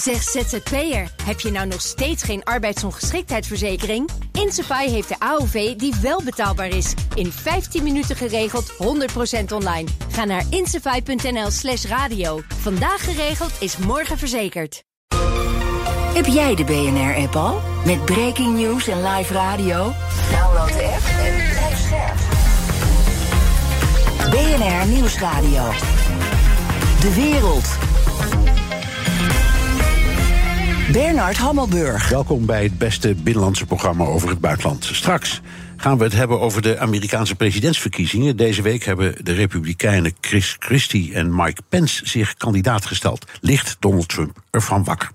Zeg ZZP'er, heb je nou nog steeds geen arbeidsongeschiktheidsverzekering? Insafai heeft de AOV die wel betaalbaar is. In 15 minuten geregeld, 100% online. Ga naar insafai.nl slash radio. Vandaag geregeld is morgen verzekerd. Heb jij de BNR-app al? Met breaking news en live radio? Download de app en blijf scherp. BNR Nieuwsradio. De wereld. Bernard Hammelburg. Welkom bij het beste binnenlandse programma over het buitenland. Straks gaan we het hebben over de Amerikaanse presidentsverkiezingen. Deze week hebben de Republikeinen Chris Christie en Mike Pence zich kandidaat gesteld. Ligt Donald Trump ervan wakker?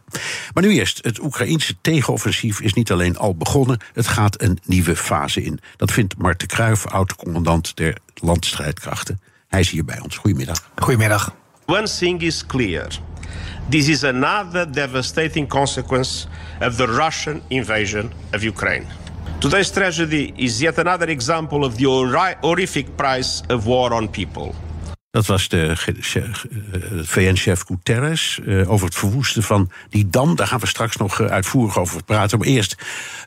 Maar nu eerst, het Oekraïense tegenoffensief is niet alleen al begonnen, het gaat een nieuwe fase in. Dat vindt Mart de Kruijf, oud-commandant der landstrijdkrachten. Hij is hier bij ons. Goedemiddag. Goedemiddag. One thing is clear. This is another devastating consequence of the Russian invasion of Ukraine. Today's tragedy is yet another example of the horrific price of war on people. Dat was de VN-chef Guterres uh, over het verwoesten van die dam. Daar gaan we straks nog uh, uitvoerig over praten. Maar eerst,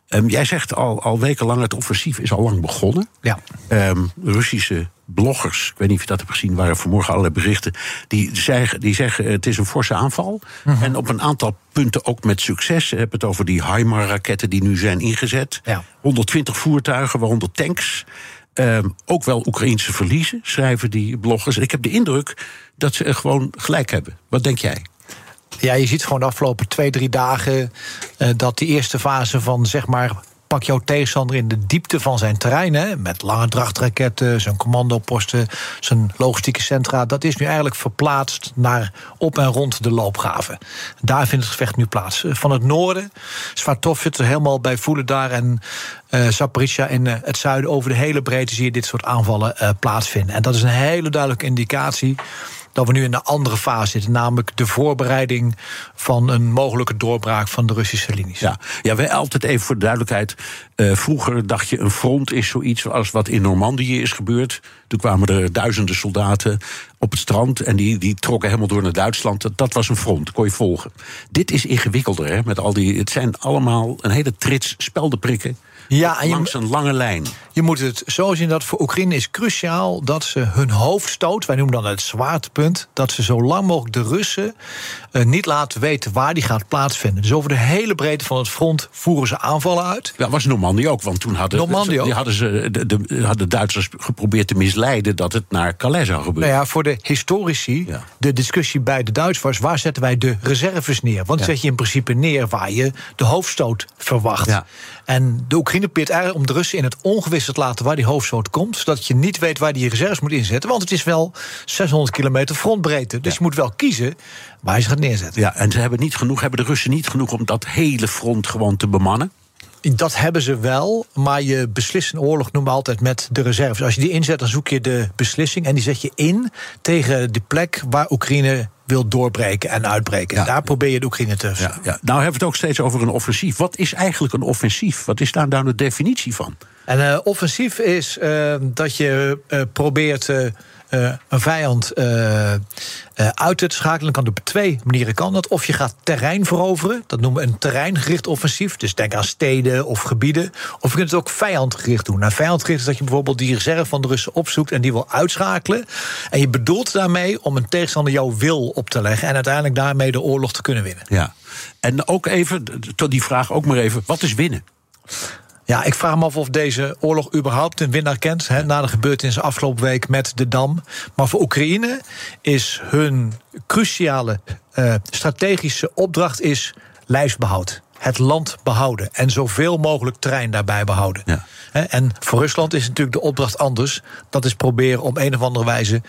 um, jij zegt al, al wekenlang het offensief is al lang begonnen. Ja. Um, Russische bloggers, ik weet niet of je dat hebt gezien, waren vanmorgen allerlei berichten. Die zeggen, die zeggen het is een forse aanval. -hmm. En op een aantal punten ook met succes. Je hebt het over die HIMAR-raketten die nu zijn ingezet. Ja. 120 voertuigen, waaronder tanks. Um, ook wel Oekraïnse verliezen, schrijven die bloggers. En ik heb de indruk dat ze gewoon gelijk hebben. Wat denk jij? Ja, je ziet gewoon de afgelopen twee, drie dagen uh, dat die eerste fase van zeg maar pak jouw tegenstander in de diepte van zijn terrein. Hè, met lange drachtraketten, zijn commandoposten, zijn logistieke centra. Dat is nu eigenlijk verplaatst naar op en rond de loopgraven. Daar vindt het gevecht nu plaats. Van het noorden, Svatov zit helemaal bij voelen daar. En uh, Zaporizhia in uh, het zuiden, over de hele breedte zie je dit soort aanvallen plaatsvinden. En dat is een hele duidelijke indicatie dat we nu in de andere fase zitten, namelijk de voorbereiding van een mogelijke doorbraak van de Russische linies. Ja, ja wij altijd even voor de duidelijkheid. Uh, vroeger dacht je een front is zoiets als wat in Normandië is gebeurd. Toen kwamen er duizenden soldaten op het strand en die, die trokken helemaal door naar Duitsland. Dat, dat was een front, kon je volgen. Dit is ingewikkelder, hè, met al die. Het zijn allemaal een hele trits speldenprikken. Ja, en langs een lange lijn. Je moet het zo zien dat voor Oekraïne is cruciaal dat ze hun hoofdstoot, wij noemen dan het zwaartepunt, dat ze zo lang mogelijk de Russen uh, niet laten weten waar die gaat plaatsvinden. Dus over de hele breedte van het front voeren ze aanvallen uit. Ja, was Normandië ook, want toen hadden, hadden ze de, de, hadden Duitsers geprobeerd te misleiden dat het naar Calais zou gebeuren. Nou ja, voor de historici, ja. de discussie bij de Duitsers was waar zetten wij de reserves neer? Want ja. zet je in principe neer waar je de hoofdstoot verwacht. Ja. En de Oekraïne probeert eigenlijk om de Russen in het ongewisse te laten waar die hoofdstoot komt, zodat je niet weet waar die reserves moet inzetten. Want het is wel 600 kilometer frontbreedte. Dus ja. je moet wel kiezen waar je ze gaat neerzetten. Ja, en ze hebben niet genoeg, hebben de Russen niet genoeg om dat hele front gewoon te bemannen? Dat hebben ze wel, maar je beslist een oorlog noemen we altijd met de reserves. Als je die inzet, dan zoek je de beslissing en die zet je in tegen de plek waar Oekraïne wil doorbreken en uitbreken. Ja. Daar probeer je de Oekraïne te. Ja, ja. Nou hebben we het ook steeds over een offensief. Wat is eigenlijk een offensief? Wat is daar nou de definitie van? En uh, offensief is uh, dat je uh, probeert uh, een vijand uh, uit te schakelen. kan op twee manieren kan dat. Of je gaat terrein veroveren. Dat noemen we een terreingericht offensief. Dus denk aan steden of gebieden. Of je kunt het ook vijandgericht doen. Nou, vijandgericht is dat je bijvoorbeeld die reserve van de Russen opzoekt en die wil uitschakelen. En je bedoelt daarmee om een tegenstander jouw wil op te leggen. En uiteindelijk daarmee de oorlog te kunnen winnen. Ja. En ook even, tot die vraag ook maar even: wat is winnen? Ja, ik vraag me af of deze oorlog überhaupt een winnaar kent. Hè, na de gebeurtenissen afgelopen week met de Dam. Maar voor Oekraïne is hun cruciale uh, strategische opdracht is lijfsbehoud. Het land behouden en zoveel mogelijk terrein daarbij behouden. Ja. En voor Rusland is natuurlijk de opdracht anders. Dat is proberen op een of andere wijze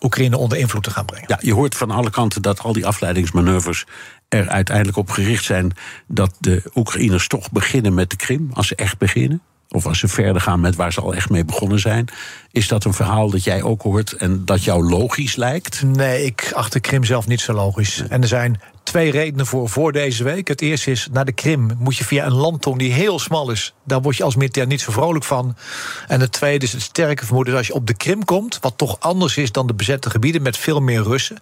Oekraïne onder invloed te gaan brengen. Ja, je hoort van alle kanten dat al die afleidingsmanoeuvres er uiteindelijk op gericht zijn dat de Oekraïners toch beginnen met de Krim, als ze echt beginnen. Of als ze verder gaan met waar ze al echt mee begonnen zijn. Is dat een verhaal dat jij ook hoort en dat jou logisch lijkt? Nee, ik acht de Krim zelf niet zo logisch. Nee. En er zijn twee redenen voor voor deze week. Het eerste is, naar de Krim moet je via een landtong die heel smal is. Daar word je als militair niet zo vrolijk van. En het tweede is het sterke vermoeden dat als je op de Krim komt... wat toch anders is dan de bezette gebieden met veel meer Russen...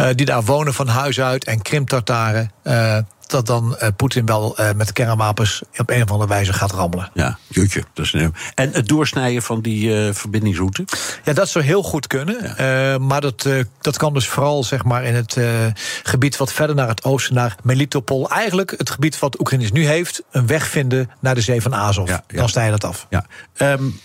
Uh, die daar wonen van huis uit en Krim-Tartaren... Uh, dat dan uh, Poetin wel uh, met kernwapens op een of andere wijze gaat rammelen. Ja, jutje. Dat is. En het doorsnijden van die uh, verbindingsroute? Ja, dat zou heel goed kunnen. Ja. maar dat, dat kan dus vooral zeg maar, in het gebied wat verder naar het oosten, naar Melitopol. Eigenlijk het gebied wat Oekraïne nu heeft, een weg vinden naar de zee van Azov. Ja, ja. Dan sta je dat af. Ja. Um,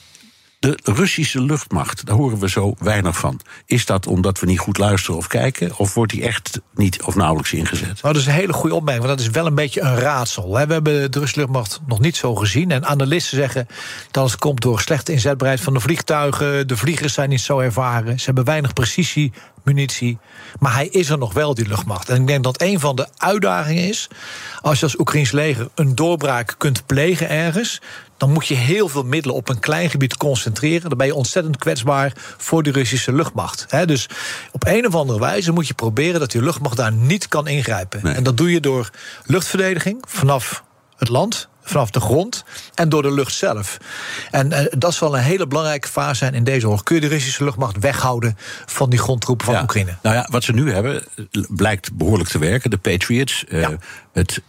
de Russische luchtmacht, daar horen we zo weinig van. Is dat omdat we niet goed luisteren of kijken? Of wordt die echt niet of nauwelijks ingezet? Nou, dat is een hele goede opmerking, want dat is wel een beetje een raadsel. We hebben de Russische luchtmacht nog niet zo gezien. En analisten zeggen dat het komt door slechte inzetbaarheid van de vliegtuigen. De vliegers zijn niet zo ervaren. Ze hebben weinig precisie, munitie. Maar hij is er nog wel, die luchtmacht. En ik denk dat een van de uitdagingen is... als je als Oekraïns leger een doorbraak kunt plegen ergens dan moet je heel veel middelen op een klein gebied concentreren. Dan ben je ontzettend kwetsbaar voor de Russische luchtmacht. dus op een of andere wijze moet je proberen dat die luchtmacht daar niet kan ingrijpen. En dat doe je door luchtverdediging vanaf het land vanaf de grond en door de lucht zelf. En uh, dat zal een hele belangrijke fase zijn in deze oorlog. Kun je de Russische luchtmacht weghouden van die grondtroepen van ja. Oekraïne? Nou ja, wat ze nu hebben blijkt behoorlijk te werken. De Patriots, uh, ja. Het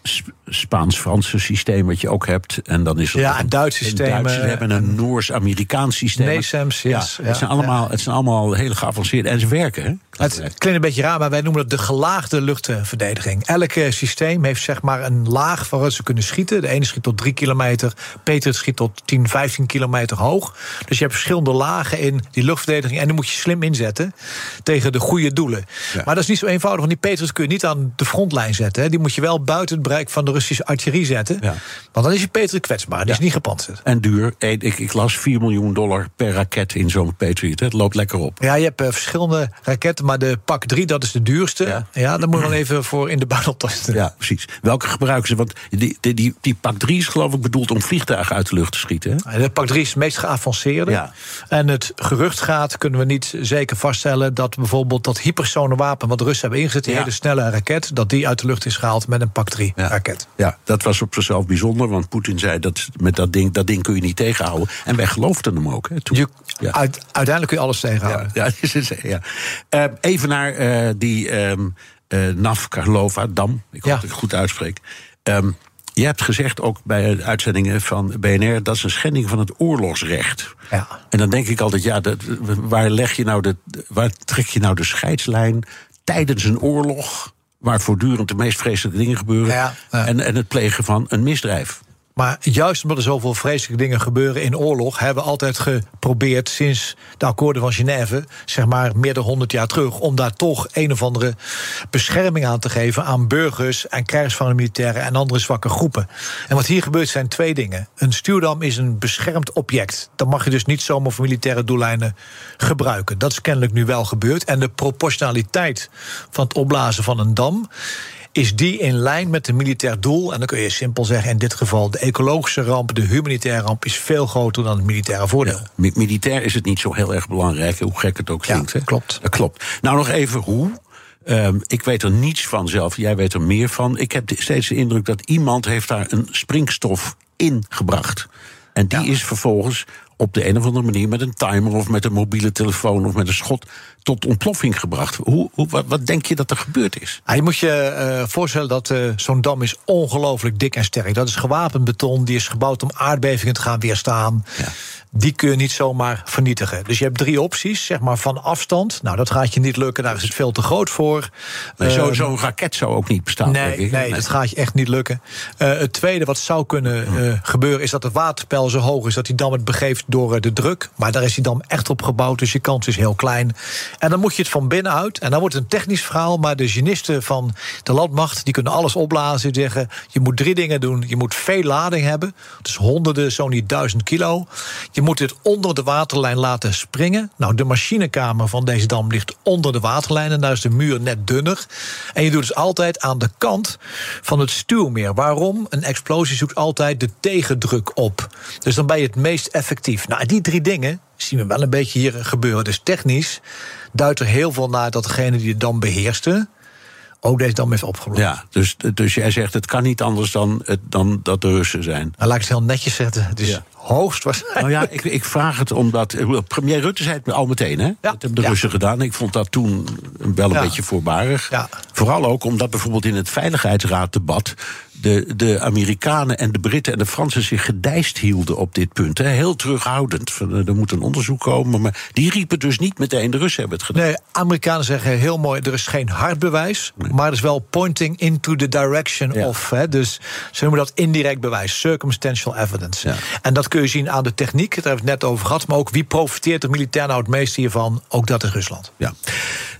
Spaans-Franse systeem wat je ook hebt. En dan is er ja, een Duits systeem. Ze hebben een Noors-Amerikaans systeem. NASAMS, yes. ja, het, zijn allemaal, het zijn allemaal hele geavanceerde en ze werken. Hè? Het klinkt een beetje raar, maar wij noemen het de gelaagde luchtverdediging. Elk systeem heeft zeg maar een laag waaruit ze kunnen schieten. De ene schiet tot 3 kilometer, Patriot schiet tot 10, 15 kilometer hoog. Dus je hebt verschillende lagen in die luchtverdediging. En die moet je slim inzetten tegen de goede doelen. Ja. Maar dat is niet zo eenvoudig, want die Patriots kun je niet aan de frontlijn zetten. Hè. Die moet je wel buiten het bereik van de Russische artillerie zetten. Ja. Want dan is je Patriot kwetsbaar, die ja. is niet gepantserd. En duur. Ik, ik, las 4 miljoen dollar per raket in zo'n Patriot. Het loopt lekker op. Ja, je hebt uh, verschillende raketten, maar de Pak 3, dat is de duurste. Ja, ja daar moet je dan even voor in de baan optasten. Ja, precies. Welke gebruiken ze? Want die, die, die, die Pak 3 is geloof ik bedoeld om vliegtuigen uit de lucht te schieten. Hè? De Pak 3 is het meest geavanceerde. Ja. En het gerucht gaat, kunnen we niet zeker vaststellen... dat bijvoorbeeld dat hypersone wapen wat de Russen hebben ingezet... die hele snelle raket, dat die uit de lucht is gehaald met een Pak 3 raket. Ja, dat was op zichzelf bijzonder, want Poetin zei... dat met dat ding, dat ding kun je niet tegenhouden. En wij geloofden hem ook. Hè, toen. Je, uit, uiteindelijk kun je alles tegenhouden. Ja, ja, ja. Uh, even naar uh, die um, uh, Navkarlova-dam. Ik hoop dat ik het goed uitspreek. Um, je hebt gezegd ook bij de uitzendingen van BNR dat is een schending van het oorlogsrecht. Ja. En dan denk ik altijd, ja, dat, waar leg je nou de, waar trek je nou de scheidslijn tijdens een oorlog, waar voortdurend de meest vreselijke dingen gebeuren, ja, ja. En, en het plegen van een misdrijf? Maar juist omdat er zoveel vreselijke dingen gebeuren in oorlog, hebben we altijd geprobeerd sinds de akkoorden van Genève, zeg maar meer dan 100 jaar terug, om daar toch een of andere bescherming aan te geven aan burgers en krijgsvangen militairen en andere zwakke groepen. En wat hier gebeurt zijn twee dingen. Een stuwdam is een beschermd object. Dat mag je dus niet zomaar voor militaire doeleinden gebruiken. Dat is kennelijk nu wel gebeurd. En de proportionaliteit van het opblazen van een dam is die in lijn met een militair doel? En dan kun je simpel zeggen, in dit geval de ecologische ramp, de humanitaire ramp, is veel groter dan het militaire voordeel. Ja, militair is het niet zo heel erg belangrijk, hoe gek het ook klinkt. Ja, klopt. Dat klopt. Nou, nog even hoe. Um, ik weet er niets van zelf, jij weet er meer van. Ik heb steeds de indruk dat iemand heeft daar een springstof in gebracht. En die ja. is vervolgens op de een of andere manier met een timer of met een mobiele telefoon of met een schot tot ontploffing gebracht. Hoe, hoe, wat, wat, denk je dat er gebeurd is? Je moet je uh, voorstellen dat uh, zo'n dam is ongelooflijk dik en sterk. Dat is gewapend beton, die is gebouwd om aardbevingen te gaan weerstaan. Ja. Die kun je niet zomaar vernietigen. Dus je hebt drie opties, zeg maar van afstand. Nou, dat gaat je niet lukken, daar is het veel te groot voor. Nee, uh, Zo'n zo raket zou ook niet bestaan. Nee, nee, nee, dat gaat je echt niet lukken. het tweede wat zou kunnen gebeuren is dat het waterpeil zo hoog is dat die dam het begeeft door de druk. Maar daar is die dam echt op gebouwd, dus je kans is heel klein. En dan moet je het van binnenuit. En dan wordt het een technisch verhaal. Maar de genisten van de landmacht die kunnen alles opblazen. Die zeggen: je moet drie dingen doen. Je moet veel lading hebben. Dus honderden, zo niet duizend kilo. Je moet het onder de waterlijn laten springen. Nou, de machinekamer van deze dam ligt onder de waterlijn. En daar is de muur net dunner. En je doet het altijd aan de kant van het stuwmeer. Waarom? Een explosie zoekt altijd de tegendruk op. Dus dan ben je het meest effectief. Nou, die drie dingen zien we wel een beetje hier gebeuren. Dus technisch duidt er heel veel naar dat degene die de dam beheerste ook deze dam heeft opgelost. Ja, dus, dus jij zegt het kan niet anders dan, dan dat de Russen zijn. Nou, laat ik het heel netjes zetten. Ja. Hoogst waarschijnlijk. Nou ja, ik, ik vraag het omdat. eh, Premier Rutte zei het al meteen, hè? Dat hebben de ja. Russen gedaan. Ik vond dat toen wel een Ja. beetje voorbarig. Vooral ook omdat bijvoorbeeld in het Veiligheidsraaddebat. De, de Amerikanen en de Britten en de Fransen zich gedijst hielden op dit punt. Hè? Heel terughoudend. Eh, Er moet een onderzoek komen. Maar die riepen dus niet meteen: de Russen hebben het gedaan. Nee, Amerikanen zeggen heel mooi: er is geen hard bewijs, maar er is wel pointing into the direction Ja. of. Hè, dus ze noemen dat indirect bewijs, circumstantial evidence. Ja. En dat kun je zien aan de techniek, daar hebben we het net over gehad. Maar ook wie profiteert er militair nou het meest hiervan? Ook dat is Rusland. Ja.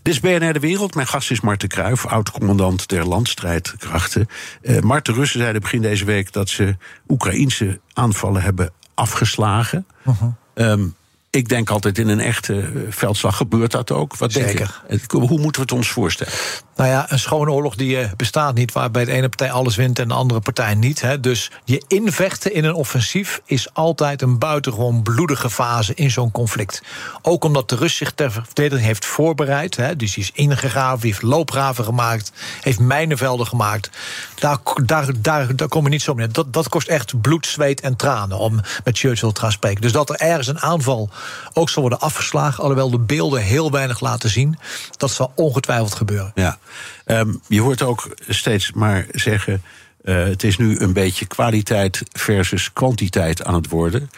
Dit is BNR De Wereld. Mijn gast is Marten Kruijf, oud-commandant der landstrijdkrachten. Eh Marten, de Russen zeiden begin deze week dat ze Oekraïnse aanvallen hebben afgeslagen. Mhm. Ehm, ik denk altijd in een echte eh, veldslag gebeurt dat ook. Wat denk Zeker. je? Het- Hoe moeten we het ons voorstellen? Nou ja, een schone oorlog die eh, bestaat niet, waarbij de ene partij alles wint en de andere partij niet. Hè. Dus je invechten in een offensief is altijd een buitengewoon bloedige fase in zo'n conflict. Ook omdat de Rus zich ter verdediging heeft voorbereid. Hè. Dus die is ingegraven, heeft loopgraven gemaakt, heeft mijnenvelden gemaakt. Daar, daar, daar, daar kom je niet zo mee. Dat, dat kost echt bloed, zweet en tranen om met Churchill te gaan spreken. Dus dat er ergens een aanval ook zal worden afgeslagen, alhoewel de beelden heel weinig laten zien, dat zal ongetwijfeld gebeuren. Ja. Ehm, je hoort ook steeds maar zeggen. eh, het is nu een beetje kwaliteit versus kwantiteit aan het worden.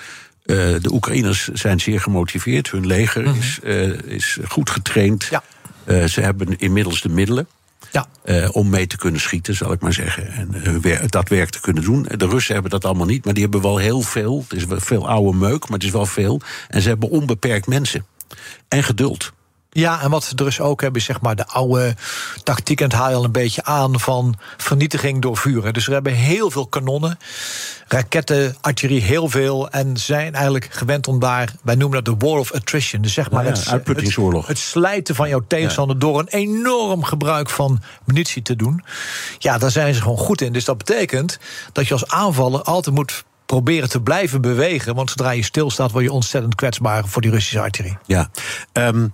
Eh, de Oekraïners zijn zeer gemotiveerd. Hun leger is, eh, is goed getraind. Mhm. Ja. Ze hebben inmiddels de middelen. Ja. om mee te kunnen schieten, zal ik maar zeggen. En wer- dat werk te kunnen doen. De Russen hebben dat allemaal niet, maar die hebben wel heel veel. Het is wel veel oude meuk, maar het is wel veel. En ze hebben onbeperkt mensen. En geduld. Ja, en wat de Russen ook hebben, is zeg maar de oude tactiek. En het haal je al een beetje aan van vernietiging door vuren. Dus we hebben heel veel kanonnen, raketten, artillerie, heel veel. En zijn eigenlijk gewend om daar, wij noemen dat de war of attrition. Dus zeg maar ja, het, uitputtingsoorlog. Het, het slijten van jouw tegenstander door een enorm gebruik van munitie te doen. Ja, daar zijn ze gewoon goed in. Dus dat betekent dat je als aanvaller altijd moet proberen te blijven bewegen. Want zodra je stilstaat, word je ontzettend kwetsbaar voor die Russische artillerie. Ja. Ehm,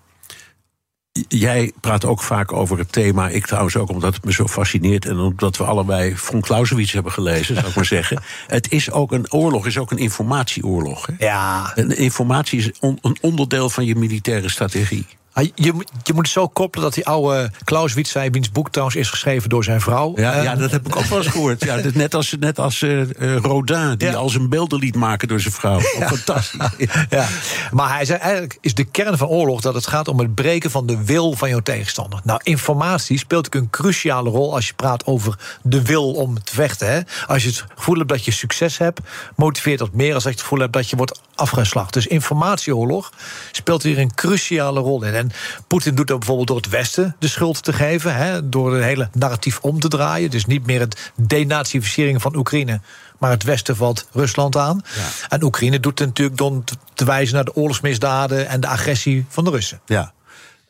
jij praat ook vaak over het thema. Ik trouwens ook, omdat het me zo fascineert. En omdat we allebei von Clausewitz hebben gelezen, zou ik maar zeggen. Het is ook een oorlog, is ook een informatieoorlog. Hè? Ja, En informatie is on- een onderdeel van je militaire strategie. Ah, Je, moet- je moet het zo koppelen dat die oude Clausewitz zei... wiens boek trouwens is geschreven door zijn vrouw. Ja, Eh, ja dat heb ik ook wel eens gehoord. Ja, net als, net als eh, eh, Rodin, die Ja. al zijn beelden liet maken door zijn vrouw. Fantastisch. Ja. Maar hij zei eigenlijk is de kern van oorlog dat het gaat om het breken van de wil van jouw tegenstander. Nou, informatie speelt ook een cruciale rol als je praat over de wil om te vechten. Hè. Als je het gevoel hebt dat je succes hebt, motiveert dat meer als dat je het gevoel hebt dat je wordt afgeslacht. Dus informatieoorlog speelt hier een cruciale rol in. En Poetin doet dat bijvoorbeeld door het Westen de schuld te geven, hè, door het hele narratief om te draaien. Dus niet meer het denazificering van Oekraïne. Maar het Westen valt Rusland aan. En Oekraïne doet het natuurlijk door te wijzen naar de oorlogsmisdaden en de agressie van de Russen. Ja.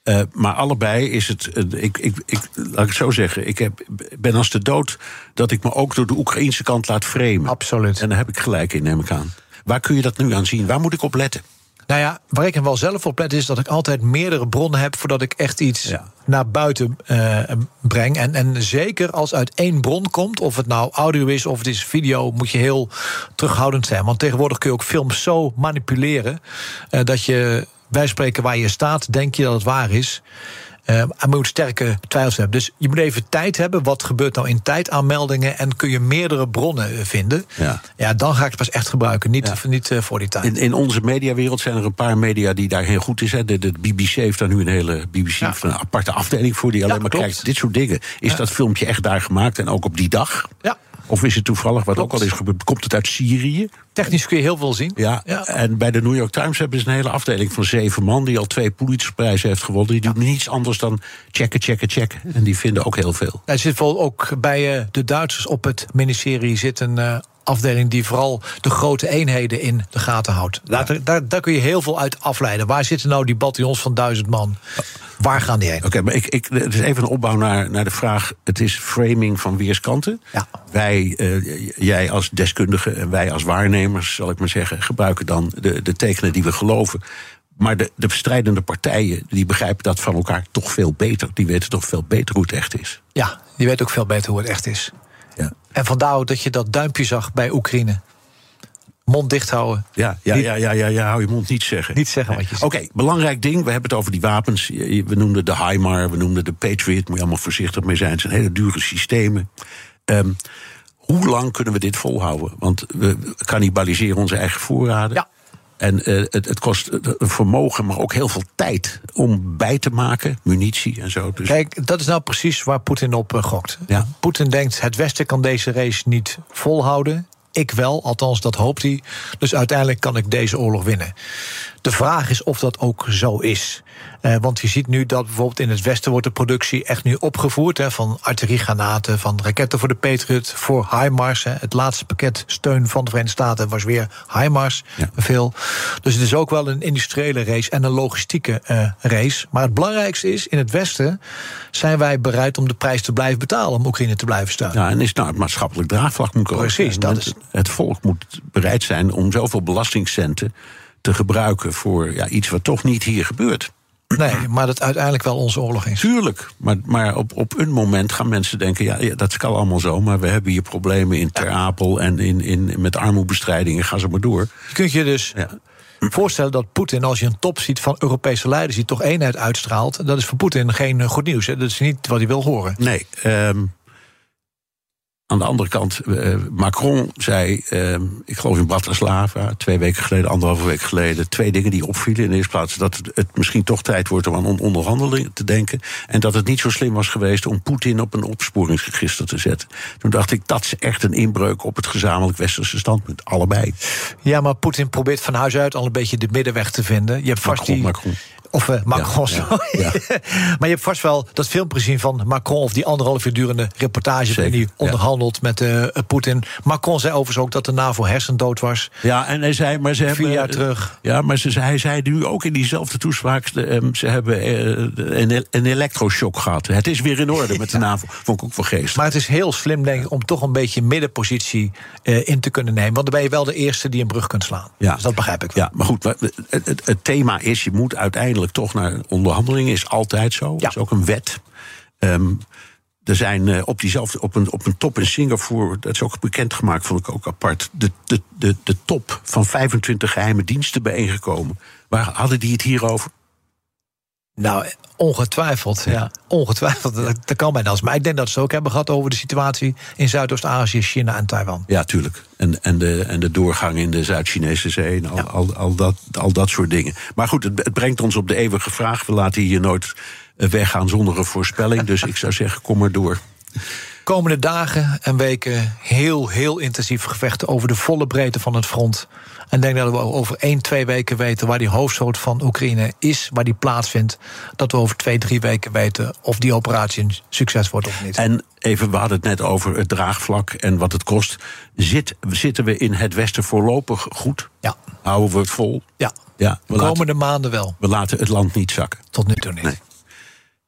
Eh, maar allebei is het. eh, ik, ik, ik, laat ik het zo zeggen. Ik heb, ben als de dood dat ik me ook door de Oekraïnse kant laat framen. Absoluut. En daar heb ik gelijk in, neem ik aan. Waar kun je dat nu aan zien? Waar moet ik op letten? Nou ja, waar ik hem wel zelf op let is dat ik altijd meerdere bronnen heb voordat ik echt iets Ja. naar buiten eh, breng. En, en zeker als uit één bron komt, of het nou audio is of het is video, moet je heel terughoudend zijn. Want tegenwoordig kun je ook films zo manipuleren eh, dat je wij spreken waar je staat, denk je dat het waar is. En je moet sterke twijfels hebben. Dus je moet even tijd hebben. Wat gebeurt nou in tijdaanmeldingen? En kun je meerdere bronnen eh, vinden? Ja. Ja, dan ga ik het pas echt gebruiken. Niet, Ja. niet eh, voor die tijd. In, in onze mediawereld zijn er een paar media die daar heel goed is. Hè. De, de BBC heeft daar nu een hele BBC Ja. een aparte afdeling voor die alleen maar klopt. kijkt. Dit soort dingen. Is dat filmpje echt daar gemaakt en ook op die dag? Ja. Of is het toevallig, wat Klopt. ook al is gebeurd, komt het uit Syrië? Technisch kun je heel veel zien. Ja, en bij de New York Times hebben ze een hele afdeling van zeven man... die al twee Pulitzerprijzen heeft gewonnen. Die doen niets anders dan checken, checken, checken. En die vinden ook heel veel. Er zit wel ook bij eh, de Duitsers op het ministerie zit een eh, afdeling die vooral de grote eenheden in de gaten houdt. Daar, daar, daar kun je heel veel uit afleiden. Waar zitten nou die bataljons van duizend man? Waar gaan die heen? Oké, maar ik, ik, het is even een opbouw naar, naar de vraag... het is framing van weerskanten. Ja. Wij, eh, jij als deskundige en wij als waarnemers, zal ik maar zeggen... gebruiken dan de, de tekenen die we geloven. Maar de, de strijdende partijen die begrijpen dat van elkaar toch veel beter. Die weten toch veel beter hoe het echt is. Ja, die weten ook veel beter hoe het echt is. Ja. En vandaar ook dat je dat duimpje zag bij Oekraïne. Mond dicht houden. Ja, ja, ja, ja, ja, ja, hou je mond niet zeggen. Niet zeggen wat je zegt. Oké, belangrijk ding. We hebben het over die wapens. We noemden de HIMAR, we noemden de Patriot. Moet je allemaal voorzichtig mee zijn. Het zijn hele dure systemen. Ehm, hoe lang kunnen we dit volhouden? Want we cannibaliseren onze eigen voorraden. Ja. En eh, het, het kost eh, vermogen, maar ook heel veel tijd om bij te maken. Munitie en zo. Dus Kijk, dat is nou precies waar Poetin op eh, gokt. Ja. Poetin denkt, het Westen kan deze race niet volhouden. Ik wel, althans dat hoopt hij. Dus uiteindelijk kan ik deze oorlog winnen. De vraag is of dat ook zo is. Eh, want je ziet nu dat bijvoorbeeld in het Westen wordt de productie echt nu opgevoerd. Hè, van artilleriegranaten, van raketten voor de Patriot, voor HIMARS. Hè. Het laatste pakket steun van de Verenigde Staten was weer HIMARS. Ja. Veel. Dus het is ook wel een industriële race en een logistieke eh, race. Maar het belangrijkste is, in het Westen zijn wij bereid om de prijs te blijven betalen om Oekraïne te blijven steunen. Ja, en is nou het maatschappelijk draagvlak moet komen. Precies, dat is- het volk moet bereid zijn om zoveel belastingcenten te gebruiken voor ja, iets wat toch niet hier gebeurt. Nee, maar dat uiteindelijk wel onze oorlog is. Tuurlijk, maar, maar op, op een moment gaan mensen denken: ja, ja, dat kan allemaal zo, maar we hebben hier problemen in Ter Apel en in, in, met armoebestrijding en ga zo maar door. Je kunt je dus Ja. voorstellen dat Poetin, als je een top ziet van Europese leiders die toch eenheid uitstraalt, dat is voor Poetin geen goed nieuws. Hè. Dat is niet wat hij wil horen. Nee, ehm, aan de andere kant, eh, Macron zei, ehm, ik geloof in Bratislava, twee weken geleden, anderhalve week geleden, twee dingen die opvielen. In de eerste plaats dat het, misschien toch tijd wordt om aan on- onderhandelingen te denken. En dat het niet zo slim was geweest om Poetin op een opsporingsregister te zetten. Toen dacht ik, dat is echt een inbreuk op het gezamenlijk westerse standpunt. Allebei. Ja, maar Poetin probeert van huis uit al een beetje de middenweg te vinden. Je hebt vast Macron, die. Macron. Of eh, Macron, Ja, ja, sorry. ja. maar je hebt vast wel dat filmpje gezien van Macron... of die anderhalf uur durende reportage... Waarin ja. hij onderhandelt met eh, Poetin. Macron zei overigens ook dat de NAVO hersendood was. Ja, en hij zei, maar ze hebben. Vier jaar terug. Ja, maar ze, hij zei nu ook in diezelfde toespraak. de, ehm, ze hebben eh, een, een elektroshock gehad. Het is weer in orde met de NAVO. Vond ik ook wel geest. Maar het is heel slim, denk ik, om toch een beetje middenpositie in te kunnen nemen. Want dan ben je wel de eerste die een brug kunt slaan. Ja. Dus dat begrijp ik wel. Ja, maar goed, het, het thema is: je moet uiteindelijk toch naar onderhandelingen. Is altijd zo. Dat is ook een wet. Ehm, er zijn eh, op, diezelfde, op, een, op een top in Singapore, dat is ook bekendgemaakt, vond ik ook apart. De, de, de, de top van 25 geheime diensten bijeengekomen. Waar hadden die het hier over? Nou, ongetwijfeld. Ja. Ongetwijfeld. Dat, dat kan bijna als. Maar ik denk dat ze het ook hebben gehad over de situatie in Zuidoost-Azië, China en Taiwan. Ja, tuurlijk. En, en, de, en de doorgang in de Zuid-Chinese zee en al, Ja. al, al, dat, al dat soort dingen. Maar goed, het, het brengt ons op de eeuwige vraag. We laten hier nooit eh, weggaan zonder een voorspelling. Dus ik zou zeggen, kom maar door. Komende dagen en weken heel, heel intensief gevechten over de volle breedte van het front. En denk dat we over één, twee weken weten waar die hoofdstoot van Oekraïne is, waar die plaatsvindt. Dat we over twee, drie weken weten of die operatie een succes wordt of niet. En even, we hadden het net over het draagvlak en wat het kost. Zit, zitten we in het Westen voorlopig goed? Ja, Houden we het vol? ja. Ja, laten, komende maanden wel. we laten het land niet zakken. Tot nu toe niet. Nee.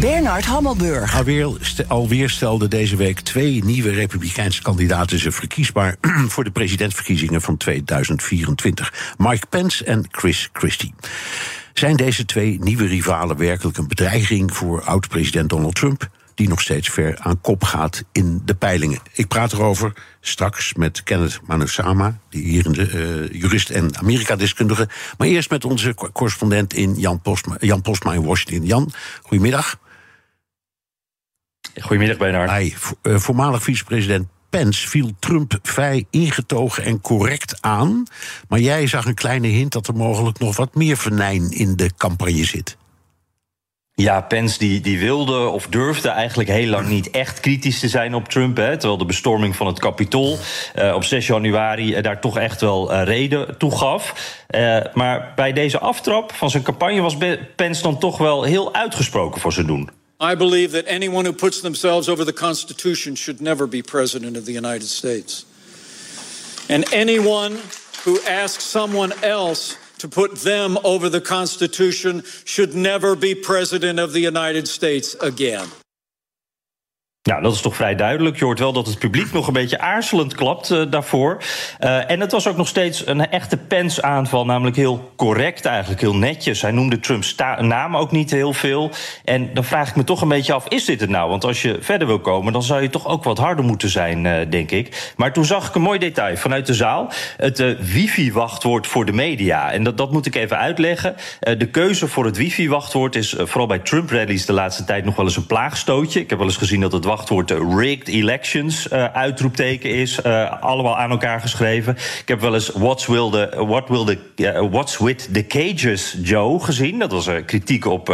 Bernard Hammelburg. Alweer, st- alweer stelden deze week twee nieuwe Republikeinse kandidaten zich verkiesbaar voor de presidentsverkiezingen van 2024. Mike Pence en Chris Christie. Zijn deze twee nieuwe rivalen werkelijk een bedreiging voor oud-president Donald Trump? Die nog steeds ver aan kop gaat in de peilingen. Ik praat erover straks met Kenneth Manusama, die hier de, eh, jurist en Amerika-deskundige. Maar eerst met onze co- correspondent in Jan Postma, Jan Postma in Washington. Jan, goedemiddag. Goedemiddag, Bernard. Hij, eh, voormalig vicepresident Pence viel Trump vrij ingetogen en correct aan. Maar jij zag een kleine hint dat er mogelijk nog wat meer venijn in de campagne zit. Ja, Pence die, die wilde of durfde eigenlijk heel lang niet echt kritisch te zijn op Trump. Hè, terwijl de bestorming van het Capitool eh, op 6 januari eh, daar toch echt wel reden toe gaf. Maar bij deze aftrap van zijn campagne was Pence dan toch wel heel uitgesproken voor zijn doen. I believe that anyone who puts themselves over the Constitution should never be President of the United States. And anyone who asks someone else to put them over the Constitution should never be President of the United States again. Ja, dat is toch vrij duidelijk. Je hoort wel dat het publiek nog een beetje aarzelend klapt eh, daarvoor. Eh, en het was ook nog steeds een echte Pence-aanval, namelijk heel correct eigenlijk, heel netjes. Hij noemde Trumps naam ook niet heel veel. En dan vraag ik me toch een beetje af, is dit het nou? Want als je verder wil komen, dan zou je toch ook wat harder moeten zijn, eh, denk ik. Maar toen zag ik een mooi detail vanuit de zaal. Het wifi-wachtwoord voor de media. En dat, dat moet ik even uitleggen. De keuze voor het wifi-wachtwoord is vooral bij Trump-rallies de laatste tijd nog wel eens een plaagstootje. Ik heb wel eens gezien dat het wachtwoord eh, rigged elections eh, uitroepteken is. eh, allemaal aan elkaar geschreven. Ik heb wel eens what's, will the, what will the, what's with the cages, Joe, gezien. Dat was een kritiek op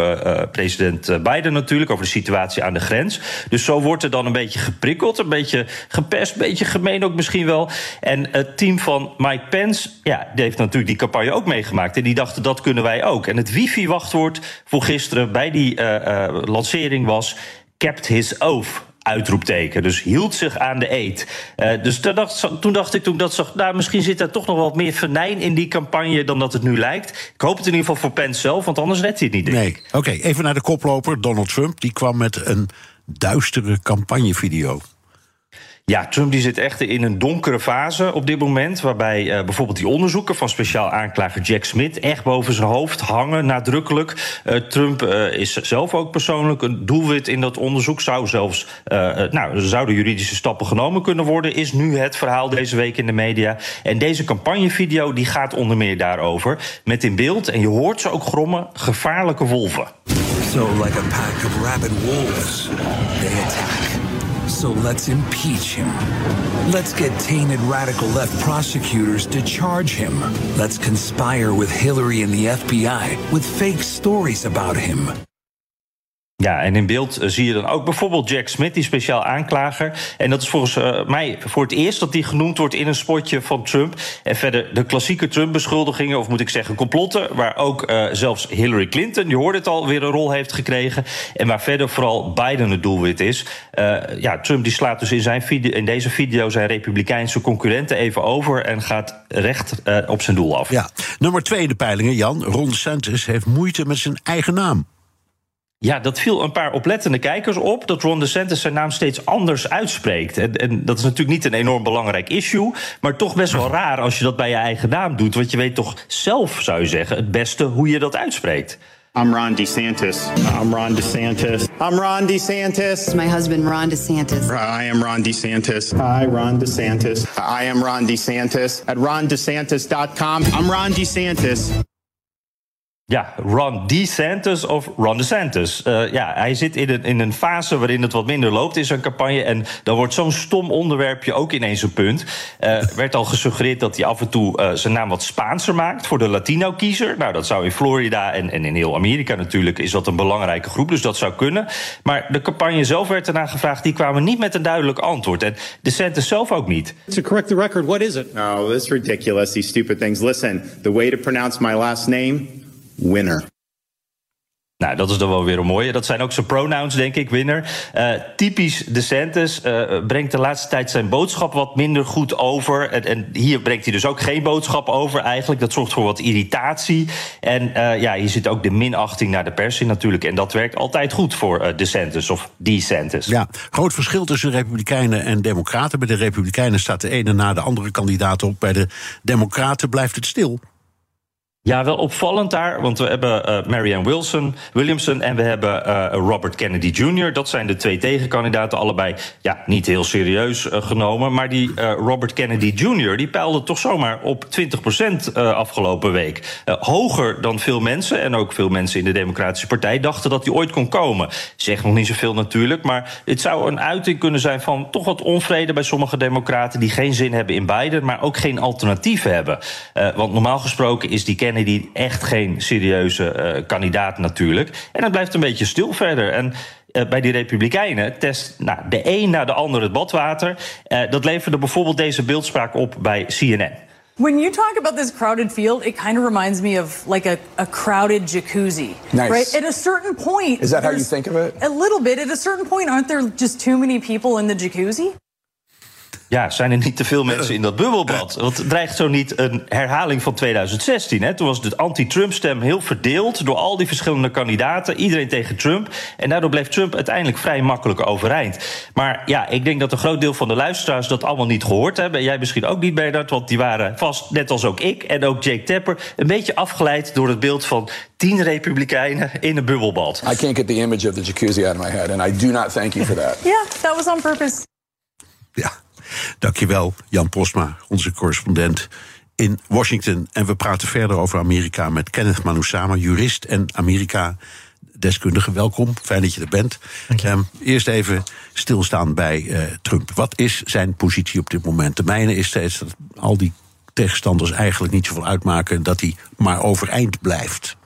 president Biden natuurlijk... over de situatie aan de grens. Dus zo wordt er dan een beetje geprikkeld. Een beetje gepest, een beetje gemeen ook misschien wel. En het team van Mike Pence... ja, die heeft natuurlijk die campagne ook meegemaakt. En die dachten, dat kunnen wij ook. En het wifi-wachtwoord voor gisteren bij die lancering was... kept his oath uitroepteken. Dus hield zich aan de eed. Eh, dus toen dacht, toen dacht ik, toen dat zag, nou, misschien zit er toch nog wat meer venijn in die campagne dan dat het nu lijkt. Ik hoop het in ieder geval voor Pence zelf, want anders redt hij het niet. denk ik. Nee, oké, even naar de koploper, Donald Trump. Die kwam met een duistere campagnevideo. Ja, Trump die zit echt in een donkere fase op dit moment. Waarbij eh, bijvoorbeeld die onderzoeken van speciaal aanklager Jack Smith echt boven zijn hoofd hangen, nadrukkelijk. Eh, Trump eh, is zelf ook persoonlijk een doelwit in dat onderzoek. Zou zelfs, nou, zouden juridische stappen genomen kunnen worden, is nu het verhaal deze week in de media. En deze campagnevideo die gaat onder meer daarover. Met in beeld, en je hoort ze ook grommen, gevaarlijke wolven. So, like a pack of rabid wolves. So let's impeach him. Let's get tainted radical left prosecutors to charge him. Let's conspire with Hillary and the FBI with fake stories about him. Ja, en in beeld eh, zie je dan ook bijvoorbeeld Jack Smith, die speciaal aanklager. En dat is volgens eh, mij voor het eerst dat die genoemd wordt in een spotje van Trump. En verder de klassieke Trump-beschuldigingen, of moet ik zeggen complotten, waar ook eh, zelfs Hillary Clinton, je hoorde het al, weer een rol heeft gekregen. En waar verder vooral Biden het doelwit is. Ja, Trump die slaat dus in, zijn video, in deze video zijn republikeinse concurrenten even over en gaat recht op zijn doel af. Ja, nummer twee de peilingen, Jan. Ron DeSantis heeft moeite met zijn eigen naam. Ja, dat viel een paar oplettende kijkers op. Dat Ron DeSantis zijn naam steeds anders uitspreekt. En, en dat is natuurlijk niet een enorm belangrijk issue. Maar toch best wel raar als je dat bij je eigen naam doet. Want je weet toch zelf, zou je zeggen, het beste hoe je dat uitspreekt. I'm Ron DeSantis. I'm Ron DeSantis. I'm Ron DeSantis. My husband, Ron DeSantis. I am Ron DeSantis. Hi, Ron DeSantis. I am Ron DeSantis. At rondesantis.com. I'm Ron DeSantis. Ja, Ron DeSantis of Ron DeSantis. Uh, ja, hij zit in een, in een fase waarin het wat minder loopt in zijn campagne. En dan wordt zo'n stom onderwerpje ook ineens een punt. Uh, werd al gesuggereerd dat hij af en toe uh, zijn naam wat Spaanser maakt voor de Latino-kiezer. Nou, dat zou in Florida en, en in heel Amerika natuurlijk is dat een belangrijke groep, dus dat zou kunnen. Maar de campagne zelf werd ernaar gevraagd, die kwamen niet met een duidelijk antwoord. En DeSantis zelf ook niet. To correct the record, what is it? Oh, this is ridiculous, these stupid things. Listen, the way to pronounce my last name, winner. Nou, dat is dan wel weer een mooie. Dat zijn ook zijn pronouns, denk ik, winner. Uh, typisch DeSantis uh, brengt de laatste tijd zijn boodschap wat minder goed over. En, en, hier brengt hij dus ook geen boodschap over eigenlijk. Dat zorgt voor wat irritatie. En uh, ja, hier zit ook de minachting naar de pers in natuurlijk. En dat werkt altijd goed voor DeSantis of DeSantis. Ja, groot verschil tussen Republikeinen en Democraten. Bij de Republikeinen staat de ene na de andere kandidaat op. Bij de Democraten blijft het stil. Ja, wel opvallend daar, want we hebben uh, Marianne Wilson, Williamson en we hebben uh, Robert Kennedy Jr. Dat zijn de twee tegenkandidaten, allebei ja, niet heel serieus uh, genomen. Maar die Robert Kennedy Jr. die peilde toch zomaar op 20% afgelopen week. hoger dan veel mensen en ook veel mensen in de Democratische Partij dachten dat hij ooit kon komen. Zegt nog niet zoveel natuurlijk, maar het zou een uiting kunnen zijn van toch wat onvrede bij sommige Democraten die geen zin hebben in Biden, maar ook geen alternatief hebben. want normaal gesproken is die Kennedy die echt geen serieuze uh, kandidaat natuurlijk. En het blijft een beetje stil verder. En uh, bij die Republikeinen test nou, de een na de ander het badwater. Uh, dat leverde bijvoorbeeld deze beeldspraak op bij CNN. When you talk about this crowded field, it kind of reminds me of like a, a crowded jacuzzi. Nice. Right? At a certain point. Is that how you think of it? A little bit. At a certain point, aren't there just too many people in the jacuzzi? Ja, zijn er niet te veel mensen in dat bubbelbad? Want het dreigt zo niet een herhaling van 2016. Hè? Toen was de anti-Trump-stem heel verdeeld door al die verschillende kandidaten. Iedereen tegen Trump. En daardoor bleef Trump uiteindelijk vrij makkelijk overeind. Maar ja, ik denk dat een groot deel van de luisteraars dat allemaal niet gehoord hebben. Jij misschien ook niet, Bernard, want die waren vast, net als ook ik en ook Jake Tapper, een beetje afgeleid door het beeld van tien republikeinen in een bubbelbad. I can't get the image of the jacuzzi out of my head, and I do not thank you for that. Yeah, that was on purpose. Ja. Dankjewel, Jan Postma, onze correspondent in Washington. En we praten verder over Amerika met Kenneth Manusama, jurist en Amerika-deskundige. Welkom, fijn dat je er bent. Um, eerst even stilstaan bij uh, Trump. Wat is zijn positie op dit moment? De mijne is steeds dat al die tegenstanders eigenlijk niet zoveel uitmaken... dat hij maar overeind blijft.